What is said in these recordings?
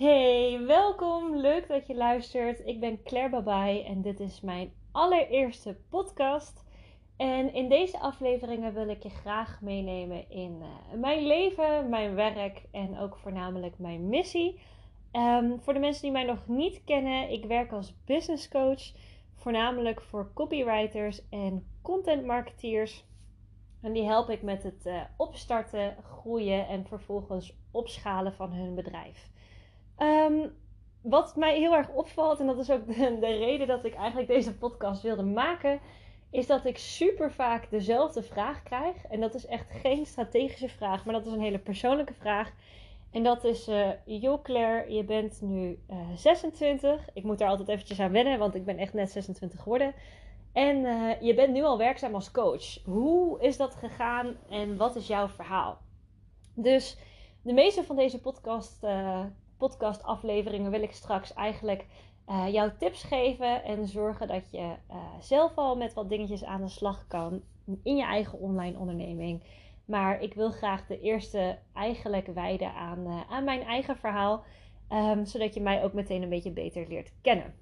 Hey, welkom. Leuk dat je luistert. Ik ben Claire Babai en dit is mijn allereerste podcast. En in deze afleveringen wil ik je graag meenemen in uh, mijn leven, mijn werk en ook voornamelijk mijn missie. Um, voor de mensen die mij nog niet kennen, ik werk als business coach, voornamelijk voor copywriters en content marketeers. En die help ik met het uh, opstarten, groeien en vervolgens opschalen van hun bedrijf. Um, wat mij heel erg opvalt, en dat is ook de, de, reden dat ik eigenlijk deze podcast wilde maken, is dat ik super vaak dezelfde vraag krijg. En dat is echt geen strategische vraag, maar dat is een hele persoonlijke vraag. En dat is, uh, joh Claire, je bent nu uh, 26. Ik moet daar altijd eventjes aan wennen, want ik ben echt net 26 geworden. En uh, je bent nu al werkzaam als coach. Hoe is dat gegaan en wat is jouw verhaal? Dus de meeste van deze podcast, podcast afleveringen wil ik straks eigenlijk uh, jou tips geven en zorgen dat je zelf al met wat dingetjes aan de slag kan in je eigen online onderneming. Maar ik wil graag de eerste eigenlijk wijden aan, aan mijn eigen verhaal, um, zodat je mij ook meteen een beetje beter leert kennen.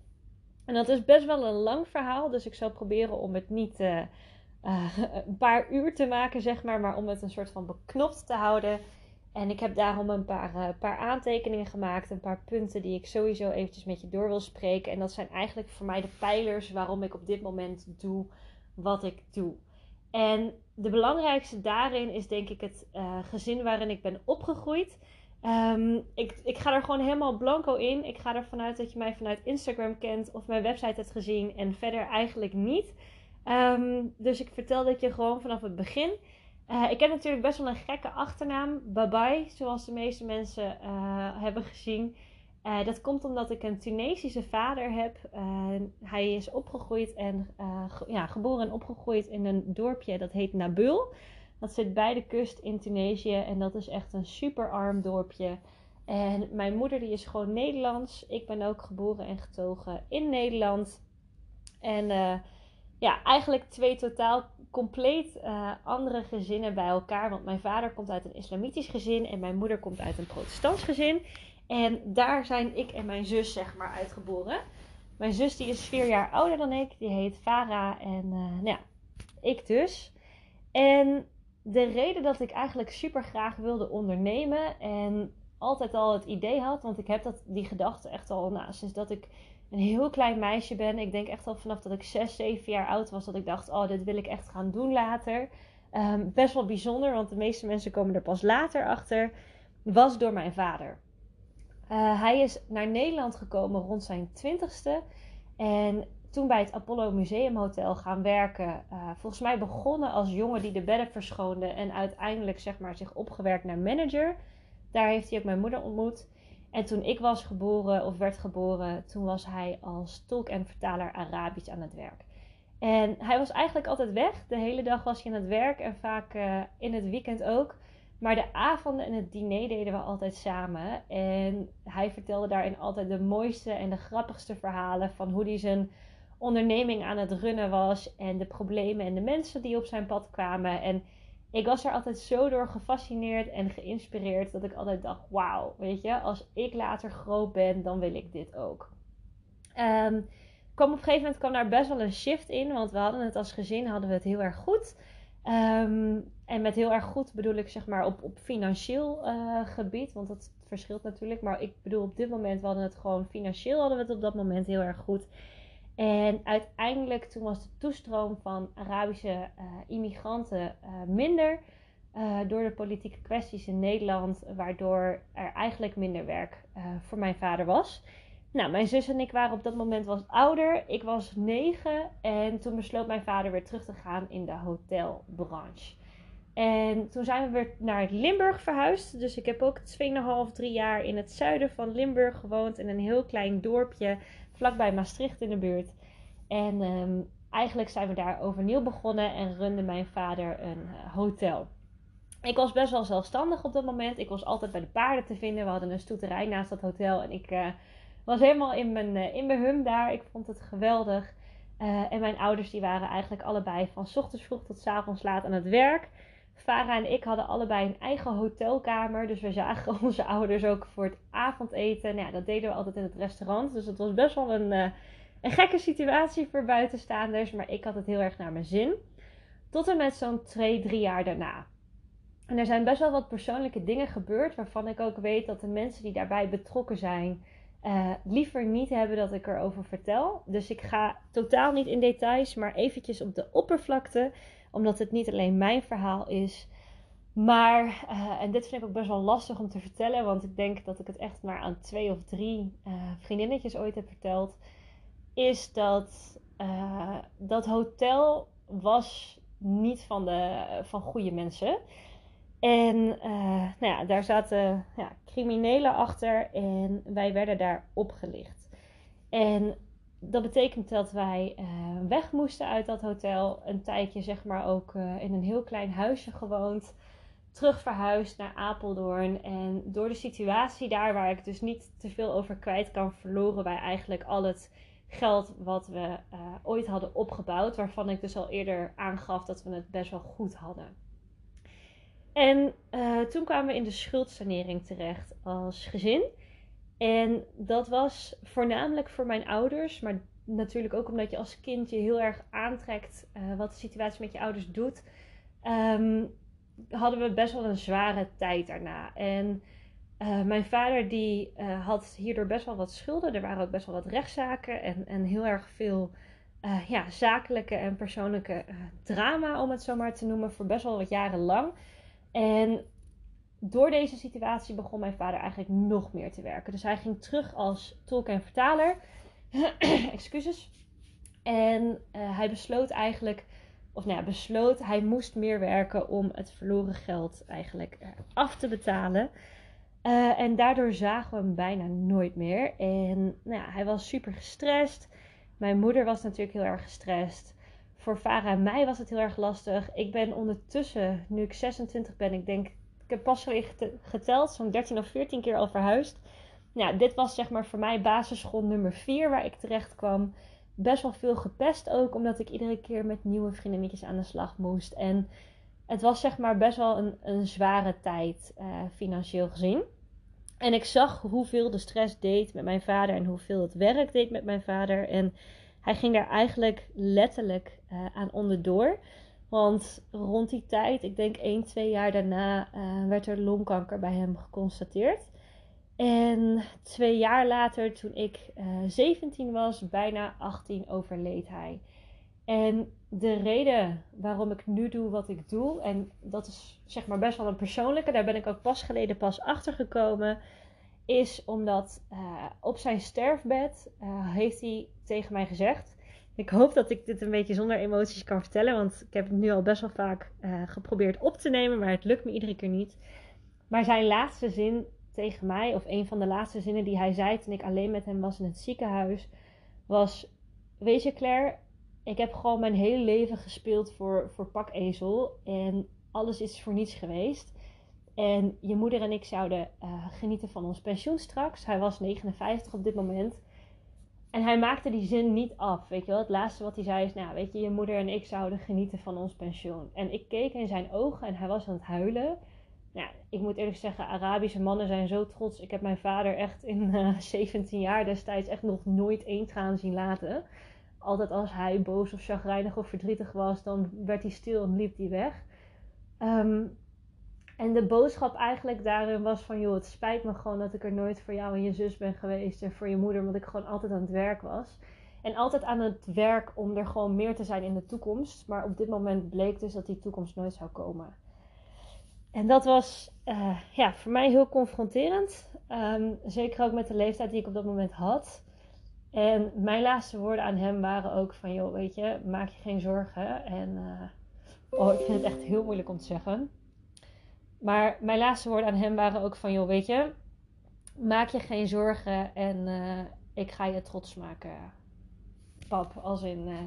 En dat is best wel een lang verhaal, dus ik zal proberen om het niet een paar uur te maken, zeg maar, maar om het een soort van beknopt te houden. En ik heb daarom een paar, uh, paar aantekeningen gemaakt, een paar punten die ik sowieso eventjes met je door wil spreken. En dat zijn eigenlijk voor mij de pijlers waarom ik op dit moment doe wat ik doe. En de belangrijkste daarin is denk ik het gezin waarin ik ben opgegroeid. Um, ik, ik ga er gewoon helemaal blanco in. Ik ga ervan uit dat je mij vanuit Instagram kent of mijn website hebt gezien en verder eigenlijk niet. Um, dus ik vertel dat je gewoon vanaf het begin. Uh, ik heb natuurlijk best wel een gekke achternaam, Babai, zoals de meeste mensen uh, hebben gezien. Uh, dat komt omdat ik een Tunesische vader heb. hij is opgegroeid en ja, geboren en opgegroeid in een dorpje dat heet Nabil. Dat zit bij de kust in Tunesië en dat is echt een super arm dorpje. En mijn moeder die is gewoon Nederlands. Ik ben ook geboren en getogen in Nederland. En ja, eigenlijk twee totaal compleet uh, andere gezinnen bij elkaar. Want mijn vader komt uit een islamitisch gezin en mijn moeder komt uit een protestants gezin. En daar zijn ik en mijn zus zeg maar uitgeboren. Mijn zus die is vier jaar ouder dan ik. Die heet Farah en uh, nou ja, ik dus. En de reden dat ik eigenlijk super graag wilde ondernemen en altijd al het idee had, want ik heb dat, die gedachte echt al nou, sinds dat ik een heel klein meisje ben. Ik denk echt al vanaf dat ik 6, 7 jaar oud was, dat ik dacht: oh, dit wil ik echt gaan doen later. Um, best wel bijzonder, want de meeste mensen komen er pas later achter. Was door mijn vader. Uh, hij is naar Nederland gekomen rond zijn twintigste. En toen bij het Apollo Museum Hotel gaan werken. Uh, volgens mij begonnen als jongen die de bedden verschoonde. En uiteindelijk zeg maar zich opgewerkt naar manager. Daar heeft hij ook mijn moeder ontmoet. En toen ik was geboren of werd geboren, toen was hij als tolk en vertaler Arabisch aan het werk. En hij was eigenlijk altijd weg. De hele dag was hij aan het werk en vaak uh, in het weekend ook. Maar de avonden en het diner deden we altijd samen. En hij vertelde daarin altijd de mooiste en de grappigste verhalen van hoe hij zijn onderneming aan het runnen was en de problemen en de mensen die op zijn pad kwamen. En ik was er altijd zo door gefascineerd en geïnspireerd dat ik altijd dacht: wauw, weet je, als ik later groot ben, dan wil ik dit ook. Um, kwam op een gegeven moment kwam daar best wel een shift in, want we hadden het als gezin hadden we het heel erg goed. Um, en met heel erg goed bedoel ik zeg maar op, op financieel uh, gebied, want dat verschilt natuurlijk. Maar ik bedoel op dit moment, we hadden het gewoon financieel hadden we het op dat moment heel erg goed. En uiteindelijk toen was de toestroom van Arabische uh, immigranten uh, minder uh, door de politieke kwesties in Nederland, waardoor er eigenlijk minder werk voor mijn vader was. Nou, mijn zus en ik waren op dat moment wat ouder. Ik was negen en toen besloot mijn vader weer terug te gaan in de hotelbranche. En toen zijn we weer naar Limburg verhuisd. Dus ik heb ook 2,5, 3 jaar in het zuiden van Limburg gewoond. In een heel klein dorpje vlakbij Maastricht in de buurt. En um, eigenlijk zijn we daar overnieuw begonnen en runde mijn vader een uh, hotel. Ik was best wel zelfstandig op dat moment. Ik was altijd bij de paarden te vinden. We hadden een stoeterij naast dat hotel. En ik uh, was helemaal in mijn, uh, in mijn hum daar. Ik vond het geweldig. en mijn ouders die waren eigenlijk allebei van s ochtends vroeg tot s avonds laat aan het werk. Farah en ik hadden allebei een eigen hotelkamer. Dus we zagen onze ouders ook voor het avondeten. Nou ja, dat deden we altijd in het restaurant. Dus het was best wel een, uh, een gekke situatie voor buitenstaanders. Maar ik had het heel erg naar mijn zin. Tot en met zo'n twee, drie jaar daarna. En er zijn best wel wat persoonlijke dingen gebeurd. Waarvan ik ook weet dat de mensen die daarbij betrokken zijn. Uh, liever niet hebben dat ik erover vertel. Dus ik ga totaal niet in details, maar eventjes op de oppervlakte omdat het niet alleen mijn verhaal is. Maar, uh, en dit vind ik ook best wel lastig om te vertellen, want ik denk dat ik het echt maar aan twee of drie uh, vriendinnetjes ooit heb verteld. Is dat uh, dat hotel was niet van, de, van goede mensen. En nou ja, daar zaten ja, criminelen achter en wij werden daar opgelicht. En dat betekent dat wij uh, weg moesten uit dat hotel. Een tijdje, zeg maar, ook uh, in een heel klein huisje gewoond. Terug verhuisd naar Apeldoorn. En door de situatie daar, waar ik dus niet te veel over kwijt kan, verloren wij eigenlijk al het geld wat we uh, ooit hadden opgebouwd. Waarvan ik dus al eerder aangaf dat we het best wel goed hadden. En toen kwamen we in de schuldsanering terecht als gezin. En dat was voornamelijk voor mijn ouders, maar natuurlijk ook omdat je als kind je heel erg aantrekt uh, wat de situatie met je ouders doet. Um, hadden we best wel een zware tijd daarna. En uh, mijn vader die uh, had hierdoor best wel wat schulden. Er waren ook best wel wat rechtszaken en, en heel erg veel ja, zakelijke en persoonlijke drama, om het zo maar te noemen, voor best wel wat jaren lang. En door deze situatie begon mijn vader eigenlijk nog meer te werken. Dus hij ging terug als tolk en vertaler. Excuses. En uh, hij besloot eigenlijk, of nou ja, besloot, hij moest meer werken om het verloren geld eigenlijk uh, af te betalen. Uh, en daardoor zagen we hem bijna nooit meer. En nou ja, hij was super gestrest. Mijn moeder was natuurlijk heel erg gestrest. Voor Farah en mij was het heel erg lastig. Ik ben ondertussen, nu ik 26 ben, ik denk ik heb pas geteld, zo'n 13 of 14 keer al verhuisd. Ja, dit was zeg maar voor mij basisschool nummer 4 waar ik terecht kwam. Best wel veel gepest ook, omdat ik iedere keer met nieuwe vriendinnetjes aan de slag moest. En het was zeg maar best wel een, een zware tijd, uh, financieel gezien. En ik zag hoeveel de stress deed met mijn vader en hoeveel het werk deed met mijn vader. En hij ging daar eigenlijk letterlijk uh, aan onderdoor. Want rond die tijd, ik denk 1, 2 jaar daarna, uh, werd er longkanker bij hem geconstateerd. En twee jaar later, toen ik uh, eh, 17 was, bijna 18, overleed hij. En de reden waarom ik nu doe wat ik doe, en dat is zeg maar best wel een persoonlijke, daar ben ik ook pas geleden pas achter gekomen, is omdat uh, op zijn sterfbed heeft hij tegen mij gezegd: ik hoop dat ik dit een beetje zonder emoties kan vertellen, want ik heb het nu al best wel vaak uh, geprobeerd op te nemen, maar het lukt me iedere keer niet. Maar zijn laatste zin tegen mij, of een van de laatste zinnen die hij zei toen ik alleen met hem was in het ziekenhuis, was: Weet je, Claire, ik heb gewoon mijn hele leven gespeeld voor, voor pakezel en alles is voor niets geweest. En je moeder en ik zouden uh, genieten van ons pensioen straks. Hij was 59 op dit moment. En hij maakte die zin niet af. Weet je wel, het laatste wat hij zei is: Nou, weet je, je moeder en ik zouden genieten van ons pensioen. En ik keek in zijn ogen en hij was aan het huilen. Nou, ik moet eerlijk zeggen, Arabische mannen zijn zo trots. Ik heb mijn vader echt in uh, eh, 17 jaar destijds echt nog nooit één traan zien laten. Altijd als hij boos of chagrijnig of verdrietig was, dan werd hij stil en liep hij weg. Um, en de boodschap eigenlijk daarin was van, joh, het spijt me gewoon dat ik er nooit voor jou en je zus ben geweest en voor je moeder, omdat ik gewoon altijd aan het werk was. En altijd aan het werk om er gewoon meer te zijn in de toekomst. Maar op dit moment bleek dus dat die toekomst nooit zou komen. En dat was uh, ja, voor mij heel confronterend. Um, zeker ook met de leeftijd die ik op dat moment had. En mijn laatste woorden aan hem waren ook van, joh, weet je, maak je geen zorgen. En uh, oh, ik vind het echt heel moeilijk om te zeggen. Maar mijn laatste woorden aan hem waren ook van, joh, weet je, maak je geen zorgen en uh, ik ga je trots maken, pap. Als in, uh,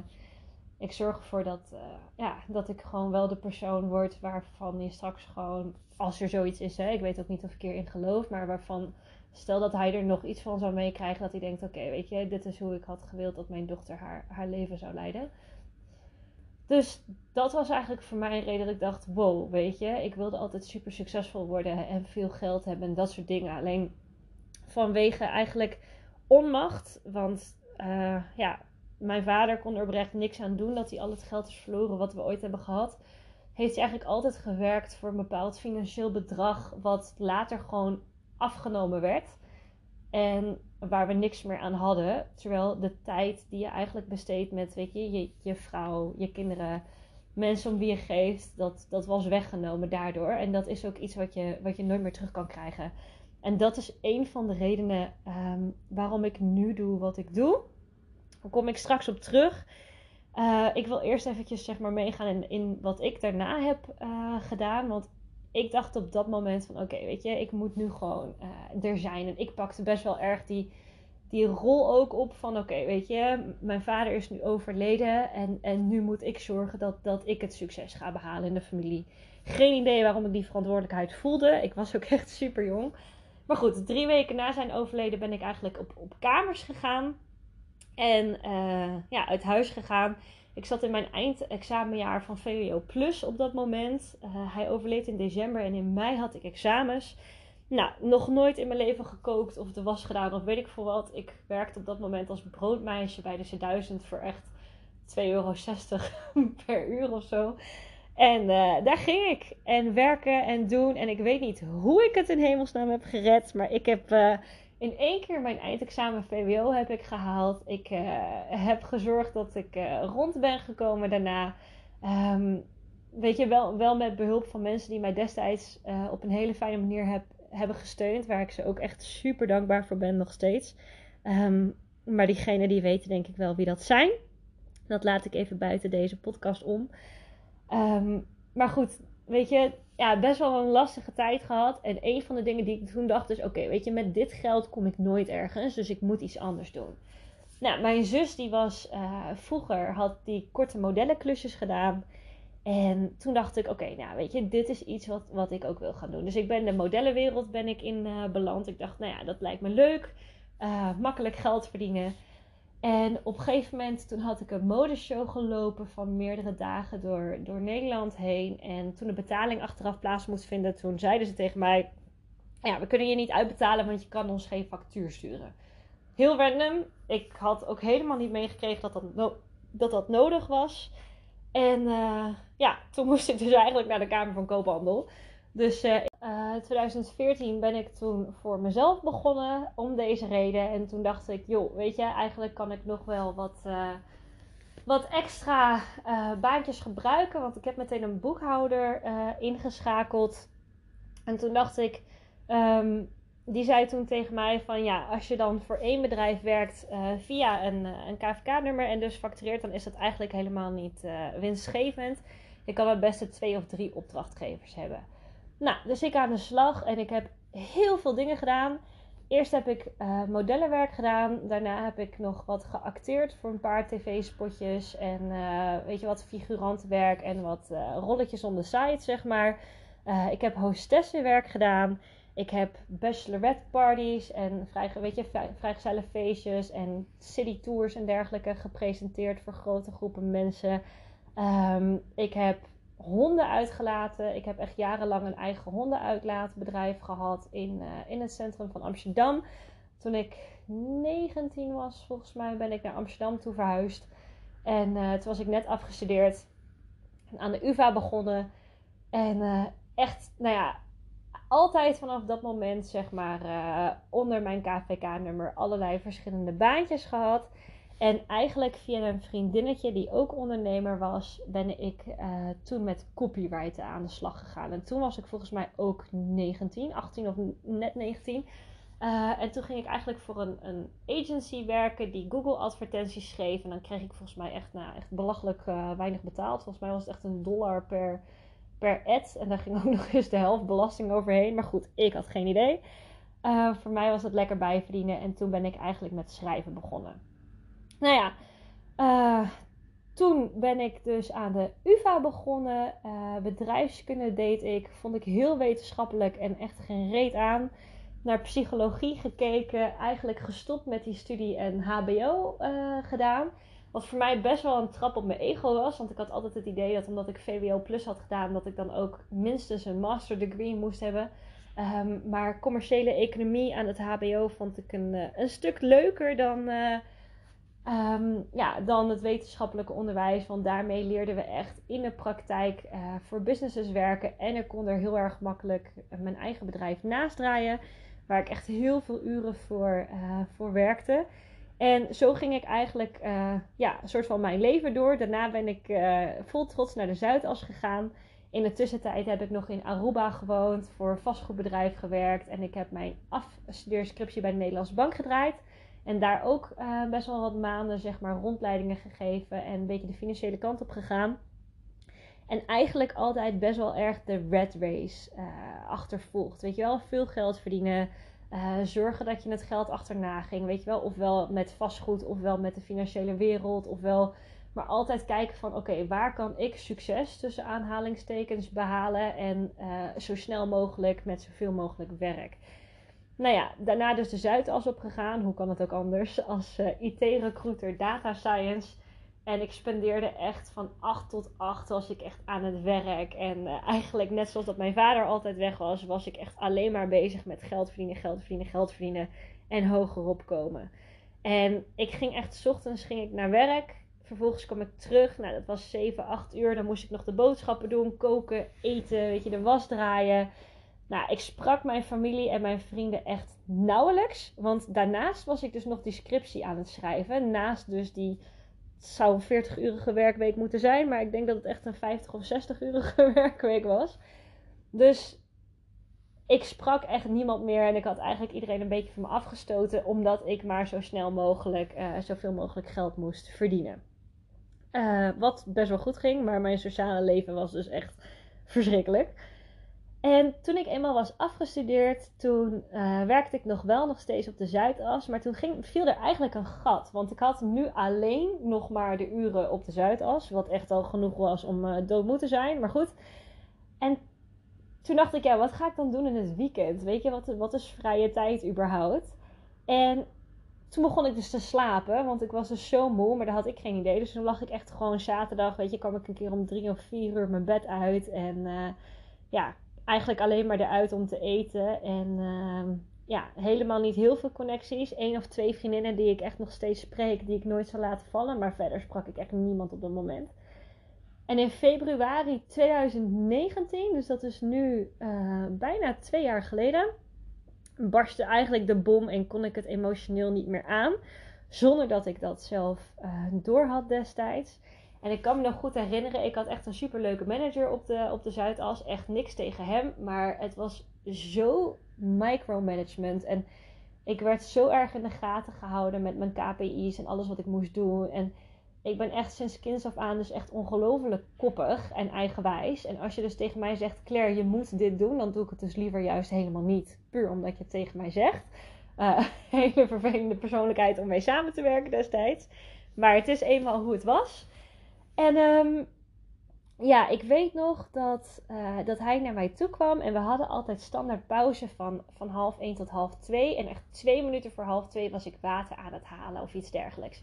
ik zorg ervoor dat, uh, ja, dat ik gewoon wel de persoon word waarvan je straks gewoon, als er zoiets is, hè, ik weet ook niet of ik erin geloof, maar waarvan, stel dat hij er nog iets van zou meekrijgen, dat hij denkt, oké, weet je, dit is hoe ik had gewild dat mijn dochter haar, haar leven zou leiden. Dus dat was eigenlijk voor mij een reden dat ik dacht: wow, weet je, ik wilde altijd super succesvol worden en veel geld hebben en dat soort dingen. Alleen vanwege eigenlijk onmacht, want uh, ja, mijn vader kon er oprecht niks aan doen dat hij al het geld is verloren wat we ooit hebben gehad. Heeft hij eigenlijk altijd gewerkt voor een bepaald financieel bedrag, wat later gewoon afgenomen werd. En waar we niks meer aan hadden. Terwijl de tijd die je eigenlijk besteedt met weet je, je, vrouw, je kinderen, mensen om wie je geeft, dat, dat was weggenomen daardoor. En dat is ook iets wat je, wat je nooit meer terug kan krijgen. En dat is een van de redenen ehm, waarom ik nu doe wat ik doe. Daar kom ik straks op terug. Uh, ik wil eerst eventjes zeg maar meegaan in, in wat ik daarna heb uh, gedaan. Want ik dacht op dat moment van oké, weet je, ik moet nu gewoon uh, er zijn. En ik pakte best wel erg die, die rol ook op van oké, weet je, mijn vader is nu overleden. En, en nu moet ik zorgen dat, dat ik het succes ga behalen in de familie. Geen idee waarom ik die verantwoordelijkheid voelde. Ik was ook echt super jong. Maar goed, drie weken na zijn overleden ben ik eigenlijk op, op kamers gegaan. En uh, ja, uit huis gegaan. Ik zat in mijn eindexamenjaar van VWO Plus op dat moment. Uh, hij overleed in december en in mei had ik examens. Nou, nog nooit in mijn leven gekookt of de was gedaan of weet ik veel wat. Ik werkte op dat moment als broodmeisje bij de C1000 voor echt 2,60 euro per uur of zo. En uh, daar ging ik. En werken en doen. En ik weet niet hoe ik het in hemelsnaam heb gered. Maar ik heb uh, in één keer mijn eindexamen VWO heb ik gehaald. Ik uh, heb gezorgd dat ik rond ben gekomen daarna. Um, weet je, wel, wel met behulp van mensen die mij destijds op een hele fijne manier heb, hebben gesteund. Waar ik ze ook echt super dankbaar voor ben nog steeds. Um, maar diegenen die weten denk ik wel wie dat zijn. Dat laat ik even buiten deze podcast om. Um, maar goed, weet je, ja, best wel een lastige tijd gehad. En een van de dingen die ik toen dacht is, oké, weet je, met dit geld kom ik nooit ergens. Dus ik moet iets anders doen. Nou, mijn zus die was uh, vroeger, had die korte modellenklusjes gedaan. En toen dacht ik, oké, nou weet je, dit is iets wat, wat ik ook wil gaan doen. Dus ik ben de modellenwereld ben ik in uh, beland. Ik dacht, nou ja, dat lijkt me leuk. Uh, makkelijk geld verdienen. En op een gegeven moment, toen had ik een modeshow gelopen van meerdere dagen door, door Nederland heen. En toen de betaling achteraf plaats moest vinden, toen zeiden ze tegen mij: Ja, we kunnen je niet uitbetalen, want je kan ons geen factuur sturen. Heel random. Ik had ook helemaal niet meegekregen dat dat, dat dat nodig was. En uh, ja, toen moest ik dus eigenlijk naar de Kamer van Koophandel. Dus uh, uh, 2014 ben ik toen voor mezelf begonnen om deze reden. En toen dacht ik, joh, weet je, eigenlijk kan ik nog wel wat, uh, wat extra baantjes gebruiken. Want ik heb meteen een boekhouder ingeschakeld. En toen dacht ik, um, die zei toen tegen mij van ja, als je dan voor één bedrijf werkt via een, een KVK-nummer en dus factureert, dan is dat eigenlijk helemaal niet winstgevend. Je kan het beste twee of drie opdrachtgevers hebben. Nou, dus ik aan de slag en ik heb heel veel dingen gedaan. Eerst heb ik uh, modellenwerk gedaan. Daarna heb ik nog wat geacteerd voor een paar tv-spotjes. En uh, weet je wat, figurantenwerk en wat uh, rolletjes on the side, zeg maar. ik heb hostessenwerk gedaan. Ik heb bachelorette parties en vrij, weet je, feestjes en city tours en dergelijke gepresenteerd voor grote groepen mensen. Um, ik heb honden uitgelaten. Ik heb echt jarenlang een eigen hondenuitlaatbedrijf gehad in, uh, in het centrum van Amsterdam. Toen ik 19 was, volgens mij, ben ik naar Amsterdam toe verhuisd. En uh, toen was ik net afgestudeerd. En aan de UVA begonnen. En uh, echt, nou ja, altijd vanaf dat moment, zeg maar, onder mijn KVK-nummer allerlei verschillende baantjes gehad. En eigenlijk via een vriendinnetje die ook ondernemer was, ben ik uh, toen met copywriten aan de slag gegaan. En toen was ik volgens mij ook 19, 18 of net 19. Uh, eh, en toen ging ik eigenlijk voor een, een, agency werken die Google advertenties schreef. En dan kreeg ik volgens mij echt, nou, echt belachelijk uh, weinig betaald. Volgens mij was het echt een dollar per, per ad. En daar ging ook nog eens de helft belasting overheen. Maar goed, ik had geen idee. voor mij was het lekker bijverdienen. En toen ben ik eigenlijk met schrijven begonnen. Nou ja, uh, toen ben ik dus aan de UVA begonnen. Uh, bedrijfskunde deed ik. Vond ik heel wetenschappelijk en echt geen reet aan. Naar psychologie gekeken. Eigenlijk gestopt met die studie en HBO uh, gedaan. Wat voor mij best wel een trap op mijn ego was. Want ik had altijd het idee dat omdat ik VWO Plus had gedaan, dat ik dan ook minstens een master degree moest hebben. Ehm, maar commerciële economie aan het HBO vond ik een, eh, een stuk leuker dan, ja, dan het wetenschappelijke onderwijs. Want daarmee leerden we echt in de praktijk uh, voor businesses werken. En ik kon er heel erg makkelijk mijn eigen bedrijf naast draaien. Waar ik echt heel veel uren voor, voor werkte. En zo ging ik eigenlijk ja, een soort van mijn leven door. Daarna ben ik vol trots naar de Zuidas gegaan. In de tussentijd heb ik nog in Aruba gewoond, voor een vastgoedbedrijf gewerkt en ik heb mijn afstudeerscriptie bij de Nederlandse Bank gedraaid. En daar ook uh, best wel wat maanden zeg maar rondleidingen gegeven en een beetje de financiële kant op gegaan. En eigenlijk altijd best wel erg de red race uh, achtervolgd. Weet je wel, veel geld verdienen, uh, zorgen dat je het geld achterna ging. Weet je wel, ofwel met vastgoed, ofwel met de financiële wereld, ofwel maar altijd kijken van oké, waar kan ik succes tussen aanhalingstekens behalen en zo snel mogelijk met zoveel mogelijk werk. Nou ja, daarna dus de Zuidas opgegaan. Hoe kan het ook anders? Als uh, IT-recruiter data science. En ik spendeerde echt van 8 tot 8 was ik echt aan het werk. En uh, eigenlijk net zoals dat mijn vader altijd weg was, was ik echt alleen maar bezig met geld verdienen, geld verdienen, geld verdienen en hoger opkomen. En ik ging echt, s ochtends ging ik naar werk. Vervolgens kwam ik terug. Nou, dat was 7, 8 uur. Dan moest ik nog de boodschappen doen, koken, eten, weet je, de was draaien. Nou, ik sprak mijn familie en mijn vrienden echt nauwelijks. Want daarnaast was ik dus nog die scriptie aan het schrijven. Naast dus die, zou een 40-urige werkweek moeten zijn. Maar ik denk dat het echt een 50 of 60-urige werkweek was. Dus ik sprak echt niemand meer. En ik had eigenlijk iedereen een beetje van me afgestoten. Omdat ik maar zo snel mogelijk, uh, zoveel mogelijk geld moest verdienen. Uh, wat best wel goed ging, maar mijn sociale leven was dus echt verschrikkelijk. En toen ik eenmaal was afgestudeerd, toen uh, werkte ik nog wel nog steeds op de Zuidas. Maar toen ging, viel er eigenlijk een gat. Want ik had nu alleen nog maar de uren op de Zuidas. Wat echt al genoeg was om uh, dood te zijn. Maar goed. En toen dacht ik, ja, wat ga ik dan doen in het weekend? Weet je, wat, wat is vrije tijd überhaupt? En toen begon ik dus te slapen, want ik was dus zo moe, maar daar had ik geen idee. Dus toen lag ik echt gewoon zaterdag, weet je, kwam ik een keer om drie of vier uur mijn bed uit. En uh, ja, eigenlijk alleen maar eruit om te eten. En uh, ja, helemaal niet heel veel connecties. Eén of twee vriendinnen die ik echt nog steeds spreek, die ik nooit zal laten vallen. Maar verder sprak ik echt niemand op dat moment. En in februari 2019, dus dat is nu uh, bijna twee jaar geleden barstte eigenlijk de bom en kon ik het emotioneel niet meer aan. Zonder dat ik dat zelf uh, door had destijds. En ik kan me nog goed herinneren, ik had echt een superleuke manager op de, op de Zuidas. Echt niks tegen hem, maar het was zo micromanagement. En ik werd zo erg in de gaten gehouden met mijn KPI's en alles wat ik moest doen. En ik ben echt sinds kinds af aan dus echt ongelooflijk koppig en eigenwijs. En als je dus tegen mij zegt, Claire, je moet dit doen, dan doe ik het dus liever juist helemaal niet. Puur omdat je het tegen mij zegt. Uh, hele vervelende persoonlijkheid om mee samen te werken destijds. Maar het is eenmaal hoe het was. En um, ja, ik weet nog dat, uh, dat hij naar mij toe kwam. En we hadden altijd standaard pauze van, van half één tot half twee. En echt twee minuten voor half twee was ik water aan het halen of iets dergelijks.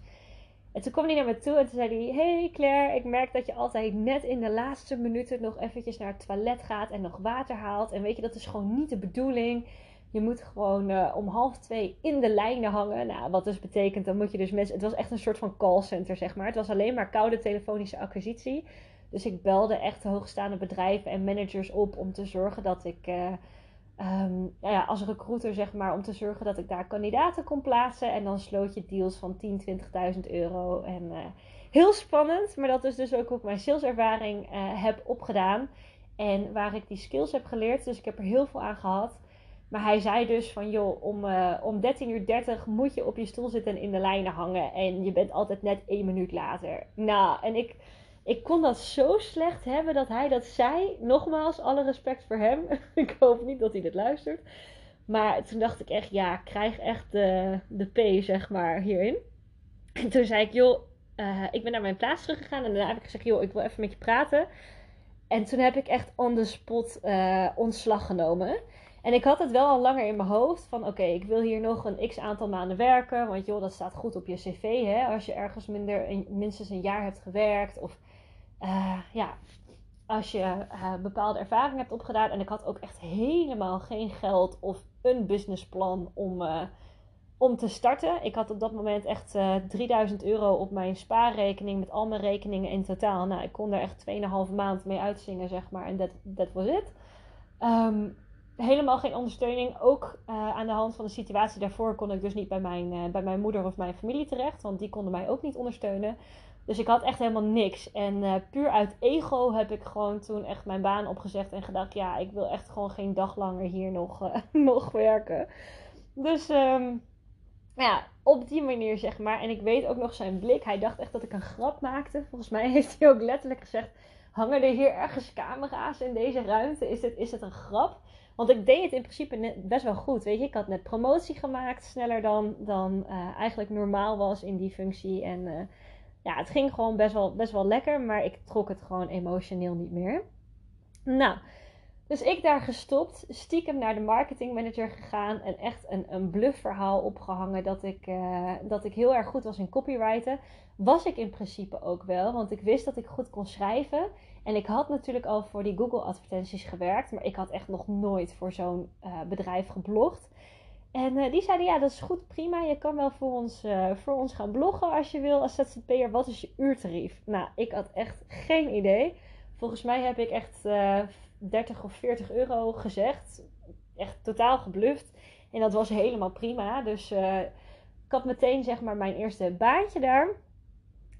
En toen kwam hij naar me toe en toen zei hij: Hey Claire, ik merk dat je altijd net in de laatste minuten nog eventjes naar het toilet gaat en nog water haalt. En weet je, dat is gewoon niet de bedoeling. Je moet gewoon uh, om half twee in de lijnen hangen. Nou, wat dus betekent, dan moet je dus mensen. Het was echt een soort van callcenter, zeg maar. Het was alleen maar koude telefonische acquisitie. Dus ik belde echt de hoogstaande bedrijven en managers op om te zorgen dat ik. Uh, um, nou ja, als recruiter, zeg maar, om te zorgen dat ik daar kandidaten kon plaatsen. En dan sloot je deals van 10, 20.000 euro. En uh, heel spannend, maar dat is dus ook hoe ik mijn saleservaring uh, heb opgedaan. En waar ik die skills heb geleerd. Dus ik heb er heel veel aan gehad. Maar hij zei dus van, joh, om, uh, om 13.30 uur moet je op je stoel zitten en in de lijnen hangen. En je bent altijd net één minuut later. Nou, en ik ik kon dat zo slecht hebben dat hij dat zei. Nogmaals, alle respect voor hem. ik hoop niet dat hij dit luistert. Maar toen dacht ik echt, ja, ik krijg echt de, de P, zeg maar, hierin. En toen zei ik, joh, uh, ik ben naar mijn plaats teruggegaan. En daarna heb ik gezegd, joh, ik wil even met je praten. En toen heb ik echt on the spot uh, ontslag genomen. En ik had het wel al langer in mijn hoofd van oké, ik wil hier nog een x aantal maanden werken. Want joh, dat staat goed op je cv hè. Als je ergens minder, minstens een jaar hebt gewerkt. Of uh, ja, als je uh, bepaalde ervaring hebt opgedaan. En ik had ook echt helemaal geen geld of een businessplan om, uh, om te starten. Ik had op dat moment echt 3000 euro op mijn spaarrekening met al mijn rekeningen in totaal. Nou, ik kon er echt 2,5 maand mee uitzingen, zeg maar. En dat was het. Um, helemaal geen ondersteuning. Ook uh, aan de hand van de situatie daarvoor kon ik dus niet bij mijn, uh, bij mijn moeder of mijn familie terecht. Want die konden mij ook niet ondersteunen. Dus ik had echt helemaal niks. En uh, puur uit ego heb ik gewoon toen echt mijn baan opgezegd. En gedacht, ja, ik wil echt gewoon geen dag langer hier nog, nog werken. Dus um, ja, op die manier zeg maar. En ik weet ook nog zijn blik. Hij dacht echt dat ik een grap maakte. Volgens mij heeft hij ook letterlijk gezegd... Hangen er hier ergens camera's in deze ruimte? Is dit, is dit een grap? Want ik deed het in principe best wel goed. Weet je, ik had net promotie gemaakt, sneller dan, dan uh, eigenlijk normaal was in die functie. En uh, ja, het ging gewoon best wel, best wel lekker, maar ik trok het gewoon emotioneel niet meer. Nou, dus ik daar gestopt, stiekem naar de marketingmanager gegaan en echt een, een bluffverhaal opgehangen dat ik, uh, dat ik heel erg goed was in copywriten. Was ik in principe ook wel, want ik wist dat ik goed kon schrijven. En ik had natuurlijk al voor die Google advertenties gewerkt, maar ik had echt nog nooit voor zo'n uh, bedrijf geblogd. En uh, die zeiden, ja, dat is goed, prima. Je kan wel voor ons, uh, voor ons gaan bloggen als je wil als ZZP'er. Wat is je uurtarief? Nou, ik had echt geen idee. Volgens mij heb ik echt 30 of 40 euro gezegd. Echt totaal gebluft. En dat was helemaal prima. Dus ik had meteen zeg maar mijn eerste baantje daar.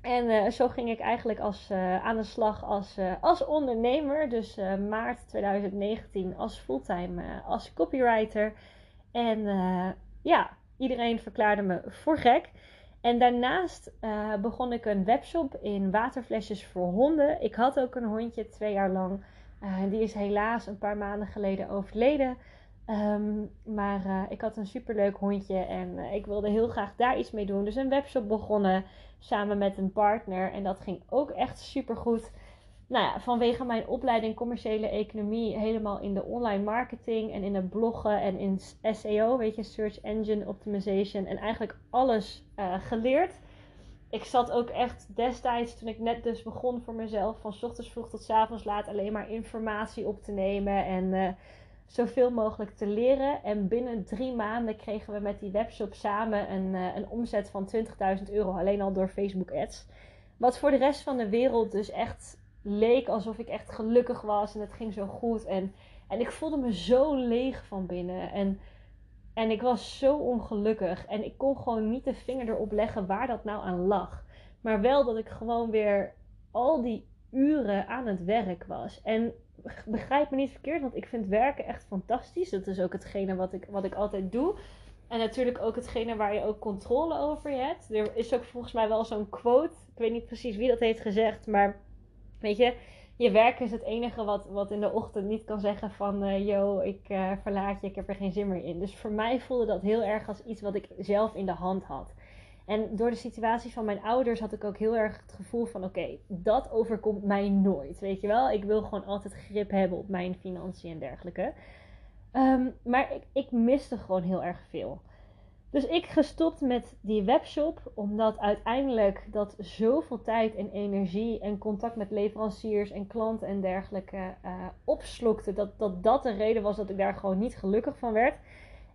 En uh, zo ging ik eigenlijk als, uh, aan de slag als, uh, als ondernemer. Dus maart 2019 als fulltime als copywriter. En ja, iedereen verklaarde me voor gek. En daarnaast begon ik een webshop in waterflesjes voor honden. Ik had ook een hondje twee jaar lang. die is helaas een paar maanden geleden overleden. Um, maar uh, ik had een superleuk hondje en uh, ik wilde heel graag daar iets mee doen. Dus een webshop begonnen samen met een partner. En dat ging ook echt super goed. Nou ja, vanwege mijn opleiding commerciële economie helemaal in de online marketing en in het bloggen en in SEO, weet je, Search Engine Optimization en eigenlijk alles uh, geleerd. Ik zat ook echt destijds, toen ik net dus begon voor mezelf, van ochtends vroeg tot avonds laat alleen maar informatie op te nemen en zoveel mogelijk te leren. En binnen drie maanden kregen we met die webshop samen een, uh, een omzet van 20.000 euro. Alleen al door Facebook ads. Wat voor de rest van de wereld dus echt leek alsof ik echt gelukkig was. En het ging zo goed. En, en ik voelde me zo leeg van binnen. En, en ik was zo ongelukkig. En ik kon gewoon niet de vinger erop leggen waar dat nou aan lag. Maar wel dat ik gewoon weer al die uren aan het werk was. En begrijp me niet verkeerd, want ik vind werken echt fantastisch. Dat is ook hetgene wat ik, wat ik altijd doe. En natuurlijk ook hetgene waar je ook controle over hebt. Er is ook volgens mij wel zo'n quote. Ik weet niet precies wie dat heeft gezegd, maar weet je, je werk is het enige wat, wat in de ochtend niet kan zeggen van, uh, yo, ik uh, verlaat je, ik heb er geen zin meer in. Dus voor mij voelde dat heel erg als iets wat ik zelf in de hand had. En door de situatie van mijn ouders had ik ook heel erg het gevoel van: oké, dat overkomt mij nooit. Weet je wel, ik wil gewoon altijd grip hebben op mijn financiën en dergelijke. Um, maar ik, ik miste gewoon heel erg veel. Dus ik gestopt met die webshop, omdat uiteindelijk dat zoveel tijd en energie en contact met leveranciers en klanten en dergelijke uh, opslokte. Dat, dat dat de reden was dat ik daar gewoon niet gelukkig van werd.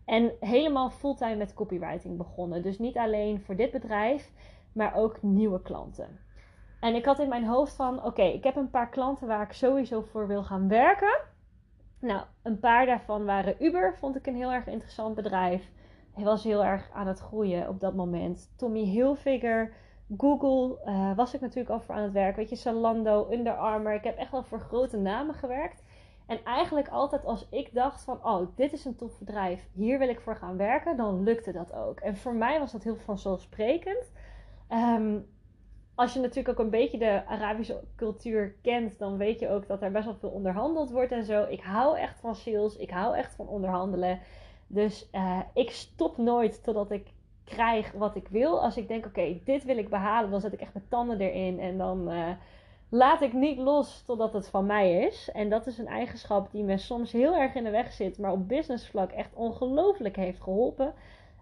En helemaal fulltime met copywriting begonnen. Dus niet alleen voor dit bedrijf, maar ook nieuwe klanten. En ik had in mijn hoofd van: oké, ik heb een paar klanten waar ik sowieso voor wil gaan werken. Nou, een paar daarvan waren Uber, vond ik een heel erg interessant bedrijf. Hij was heel erg aan het groeien op dat moment. Tommy Hilfiger, Google uh, was ik natuurlijk al voor aan het werk. Weet je, Zalando, Under Armour. Ik heb echt wel voor grote namen gewerkt. En eigenlijk altijd als ik dacht van, oh, dit is een tof bedrijf, hier wil ik voor gaan werken, dan lukte dat ook. En voor mij was dat heel vanzelfsprekend. Um, als je natuurlijk ook een beetje de Arabische cultuur kent, dan weet je ook dat er best wel veel onderhandeld wordt en zo. Ik hou echt van sales, ik hou echt van onderhandelen. Dus uh, ik stop nooit totdat ik krijg wat ik wil. Als ik denk, oké, dit wil ik behalen, dan zet ik echt mijn tanden erin en dan... Uh, laat ik niet los totdat het van mij is. En dat is een eigenschap die me soms heel erg in de weg zit, maar op businessvlak echt ongelooflijk heeft geholpen.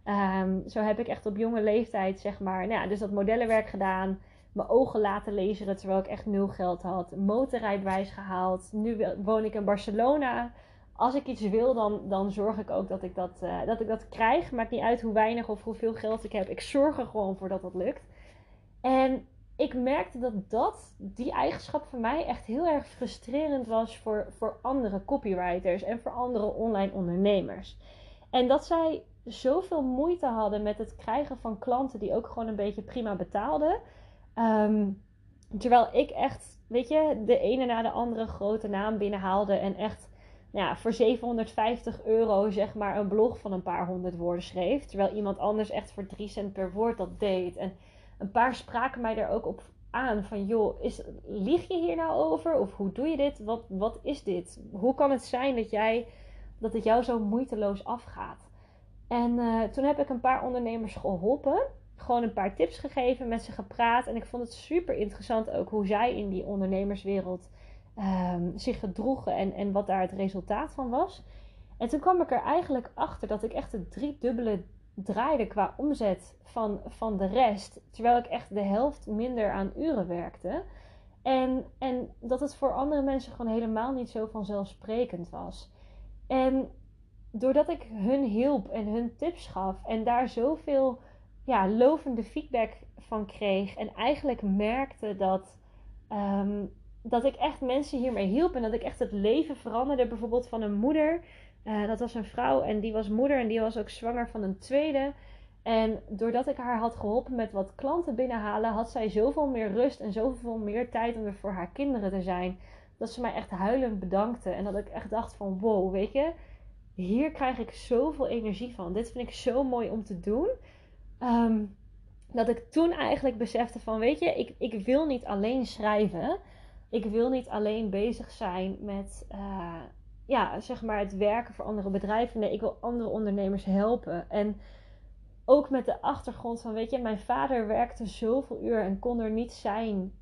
Ehm, zo heb ik echt op jonge leeftijd, zeg maar, nou ja, dus dat modellenwerk gedaan. Mijn ogen laten lezen terwijl ik echt nul geld had. Motorrijbewijs gehaald. Nu woon ik in Barcelona. Als ik iets wil, dan, dan zorg ik ook dat ik dat, uh, dat ik dat krijg. Maakt niet uit hoe weinig of hoeveel geld ik heb. Ik zorg er gewoon voor dat dat lukt. En ik merkte dat, dat die eigenschap voor mij echt heel erg frustrerend was voor, voor andere copywriters en voor andere online ondernemers. En dat zij zoveel moeite hadden met het krijgen van klanten die ook gewoon een beetje prima betaalden. Ehm, terwijl ik echt, weet je, de ene na de andere grote naam binnenhaalde en echt nou ja, voor 750 euro zeg maar een blog van een paar honderd woorden schreef. Terwijl iemand anders echt voor 3 cent per woord dat deed. En een paar spraken mij daar ook op aan van joh, is, lieg je hier nou over? Of hoe doe je dit? Wat, wat is dit? Hoe kan het zijn dat, jij, dat het jou zo moeiteloos afgaat? En uh, toen heb ik een paar ondernemers geholpen. Gewoon een paar tips gegeven, met ze gepraat. En ik vond het super interessant ook hoe zij in die ondernemerswereld um, zich gedroegen en, en wat daar het resultaat van was. En toen kwam ik er eigenlijk achter dat ik echt het driedubbele draaide qua omzet van, van de rest. Terwijl ik echt de helft minder aan uren werkte. En, en dat het voor andere mensen gewoon helemaal niet zo vanzelfsprekend was. En doordat ik hun hielp en hun tips gaf en daar zoveel ja, lovende feedback van kreeg. En eigenlijk merkte dat, um, dat ik echt mensen hiermee hielp. En dat ik echt het leven veranderde. Bijvoorbeeld van een moeder. Uh, dat was een vrouw en die was moeder en die was ook zwanger van een tweede. En doordat ik haar had geholpen met wat klanten binnenhalen, had zij zoveel meer rust en zoveel meer tijd om er voor haar kinderen te zijn. Dat ze mij echt huilend bedankte. En dat ik echt dacht van wow, weet je, hier krijg ik zoveel energie van. Dit vind ik zo mooi om te doen. Ehm, dat ik toen eigenlijk besefte van, weet je, ik, ik wil niet alleen schrijven. Ik wil niet alleen bezig zijn met, uh, ja, zeg maar het werken voor andere bedrijven. Nee, ik wil andere ondernemers helpen. En ook met de achtergrond van, weet je, mijn vader werkte zoveel uur en kon er niet zijn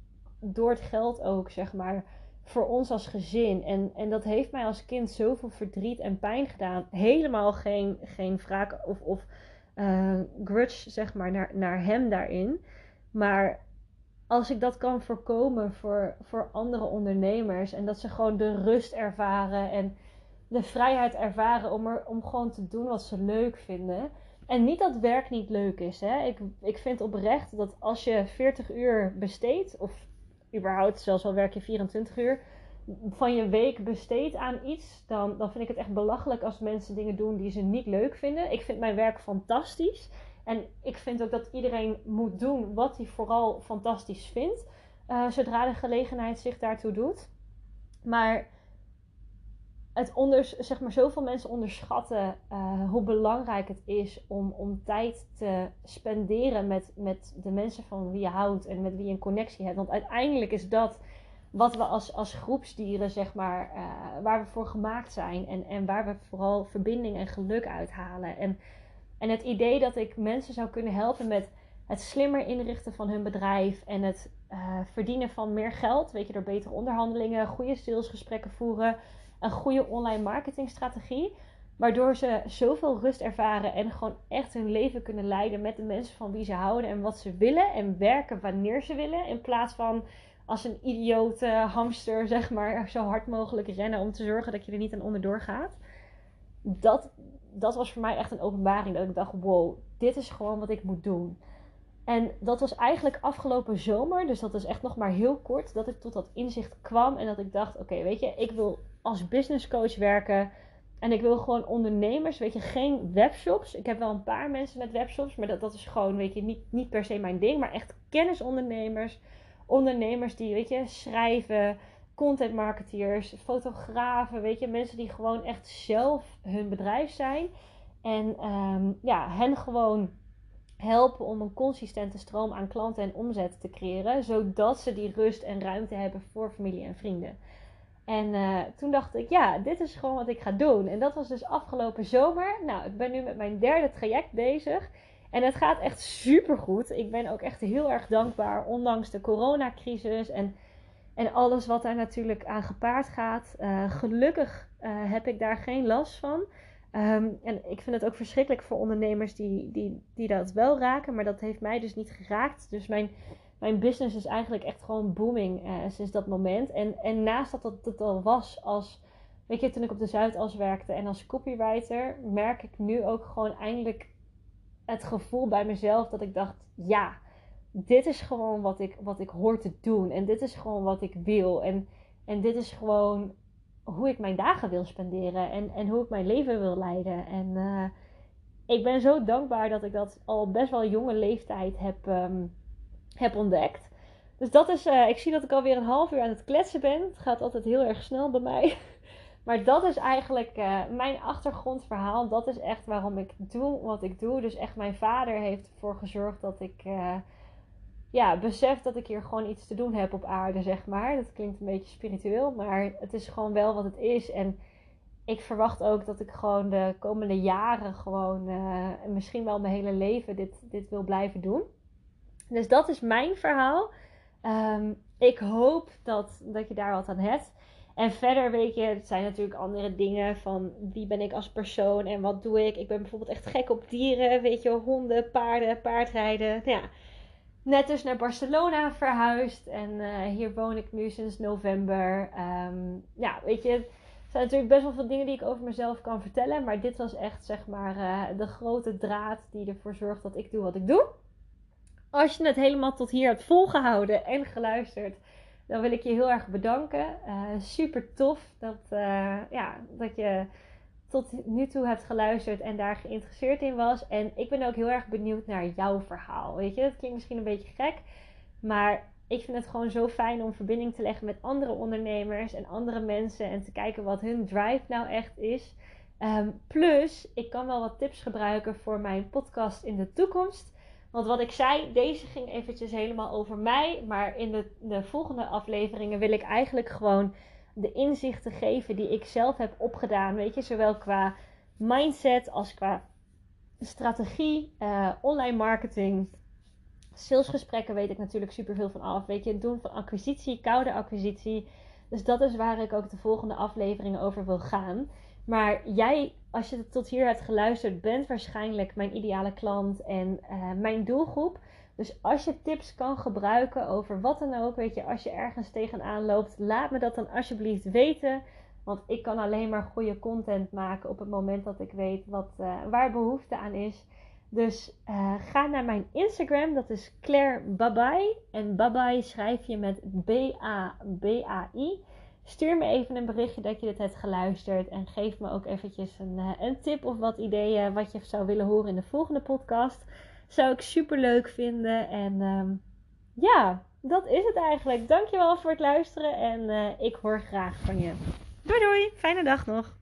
door het geld ook, zeg maar, voor ons als gezin. En, en dat heeft mij als kind zoveel verdriet en pijn gedaan. Helemaal geen, geen wraak of, of uh, grudge, zeg maar, naar, naar hem daarin. Maar als ik dat kan voorkomen voor, voor andere ondernemers en dat ze gewoon de rust ervaren en de vrijheid ervaren om, er, om gewoon te doen wat ze leuk vinden. En niet dat werk niet leuk is. Hè? Ik, ik vind oprecht dat als je 40 uur besteedt, of überhaupt zelfs al werk je 24 uur, van je week besteedt aan iets, dan, dan vind ik het echt belachelijk als mensen dingen doen die ze niet leuk vinden. Ik vind mijn werk fantastisch. En ik vind ook dat iedereen moet doen wat hij vooral fantastisch vindt, uh, zodra de gelegenheid zich daartoe doet. Maar het onder, zeg maar, zoveel mensen onderschatten uh, hoe belangrijk het is om, om tijd te spenderen met, met de mensen van wie je houdt en met wie je een connectie hebt. Want uiteindelijk is dat wat we als, als groepsdieren, zeg maar, uh, waar we voor gemaakt zijn en, en waar we vooral verbinding en geluk uithalen. En, en het idee dat ik mensen zou kunnen helpen met het slimmer inrichten van hun bedrijf en het uh, verdienen van meer geld, weet je, door betere onderhandelingen, goede salesgesprekken voeren, een goede online marketingstrategie. Waardoor ze zoveel rust ervaren en gewoon echt hun leven kunnen leiden met de mensen van wie ze houden en wat ze willen. En werken wanneer ze willen. In plaats van als een idiote hamster, zeg maar, zo hard mogelijk rennen om te zorgen dat je er niet aan onderdoor gaat. Dat, dat was voor mij echt een openbaring. Dat ik dacht, wow, dit is gewoon wat ik moet doen. En dat was eigenlijk afgelopen zomer, dus dat is echt nog maar heel kort, dat ik tot dat inzicht kwam. En dat ik dacht, oké, weet je, ik wil als business coach werken. En ik wil gewoon ondernemers, weet je, geen webshops. Ik heb wel een paar mensen met webshops, maar dat, dat is gewoon, weet je, niet, niet per se mijn ding. Maar echt kennisondernemers ondernemers die, weet je, schrijven, content marketeers, fotografen, weet je, mensen die gewoon echt zelf hun bedrijf zijn. En um, ja, hen gewoon helpen om een consistente stroom aan klanten en omzet te creëren, zodat ze die rust en ruimte hebben voor familie en vrienden. En uh, toen dacht ik, ja, dit is gewoon wat ik ga doen. En dat was dus afgelopen zomer. Nou, ik ben nu met mijn derde traject bezig. En het gaat echt super goed. Ik ben ook echt heel erg dankbaar, ondanks de coronacrisis. En, En alles wat daar natuurlijk aan gepaard gaat. Uh, gelukkig uh, heb ik daar geen last van. Um, en ik vind het ook verschrikkelijk voor ondernemers die, die, die dat wel raken. Maar dat heeft mij dus niet geraakt. Dus mijn, mijn business is eigenlijk echt gewoon booming uh, sinds dat moment. En, en naast dat het, het al was als... Weet je, toen ik op de Zuidas werkte en als copywriter... merk ik nu ook gewoon eindelijk het gevoel bij mezelf dat ik dacht... Ja, dit is gewoon wat ik, wat ik hoor te doen. En dit is gewoon wat ik wil. En, en dit is gewoon hoe ik mijn dagen wil spenderen. En, en hoe ik mijn leven wil leiden. En uh, ik ben zo dankbaar dat ik dat al best wel jonge leeftijd heb, um, heb ontdekt. Dus dat is, uh, ik zie dat ik alweer een half uur aan het kletsen ben. Het gaat altijd heel erg snel bij mij. Maar dat is eigenlijk uh, mijn achtergrondverhaal. Dat is echt waarom ik doe wat ik doe. Dus echt mijn vader heeft ervoor gezorgd dat ik ja, besef dat ik hier gewoon iets te doen heb op aarde, zeg maar. Dat klinkt een beetje spiritueel, maar het is gewoon wel wat het is. En ik verwacht ook dat ik gewoon de komende jaren gewoon, uh, misschien wel mijn hele leven, dit, dit wil blijven doen. Dus dat is mijn verhaal. Um, ik hoop dat, dat je daar wat aan hebt. En verder weet je, het zijn natuurlijk andere dingen van wie ben ik als persoon en wat doe ik. Ik ben bijvoorbeeld echt gek op dieren, weet je, honden, paarden, paardrijden. Ja, net dus naar Barcelona verhuisd. En uh, hier woon ik nu sinds november. Um, ja, weet je, er zijn natuurlijk best wel veel dingen die ik over mezelf kan vertellen. Maar dit was echt, zeg maar, uh, de grote draad die ervoor zorgt dat ik doe wat ik doe. Als je het helemaal tot hier hebt volgehouden en geluisterd, dan wil ik je heel erg bedanken. Uh, super tof dat, ja, dat je tot nu toe hebt geluisterd en daar geïnteresseerd in was. En ik ben ook heel erg benieuwd naar jouw verhaal. Weet je, dat klinkt misschien een beetje gek, maar ik vind het gewoon zo fijn om verbinding te leggen met andere ondernemers en andere mensen en te kijken wat hun drive nou echt is. Um, plus, ik kan wel wat tips gebruiken voor mijn podcast in de toekomst. Want wat ik zei, deze ging eventjes helemaal over mij. Maar in de volgende afleveringen wil ik eigenlijk gewoon de inzichten geven die ik zelf heb opgedaan. Weet je, zowel qua mindset als qua strategie, uh, online marketing. Salesgesprekken weet ik natuurlijk super veel van af. Weet je, het doen van acquisitie, koude acquisitie. Dus dat is waar ik ook de volgende afleveringen over wil gaan. Maar jij, als je tot hier hebt geluisterd, bent waarschijnlijk mijn ideale klant en uh, mijn doelgroep. Dus als je tips kan gebruiken over wat dan ook, weet je, als je ergens tegenaan loopt, laat me dat dan alsjeblieft weten. Want ik kan alleen maar goede content maken op het moment dat ik weet wat, uh, waar behoefte aan is. Dus uh, ga naar mijn Instagram, dat is Claire Babai. En Babai schrijf je met B-A-B-A-I. Stuur me even een berichtje dat je dit hebt geluisterd. En geef me ook eventjes een, uh, een tip of wat ideeën wat je zou willen horen in de volgende podcast. Zou ik super leuk vinden. En um, ja, dat is het eigenlijk. Dankjewel voor het luisteren en uh, ik hoor graag van je. Doei doei, fijne dag nog.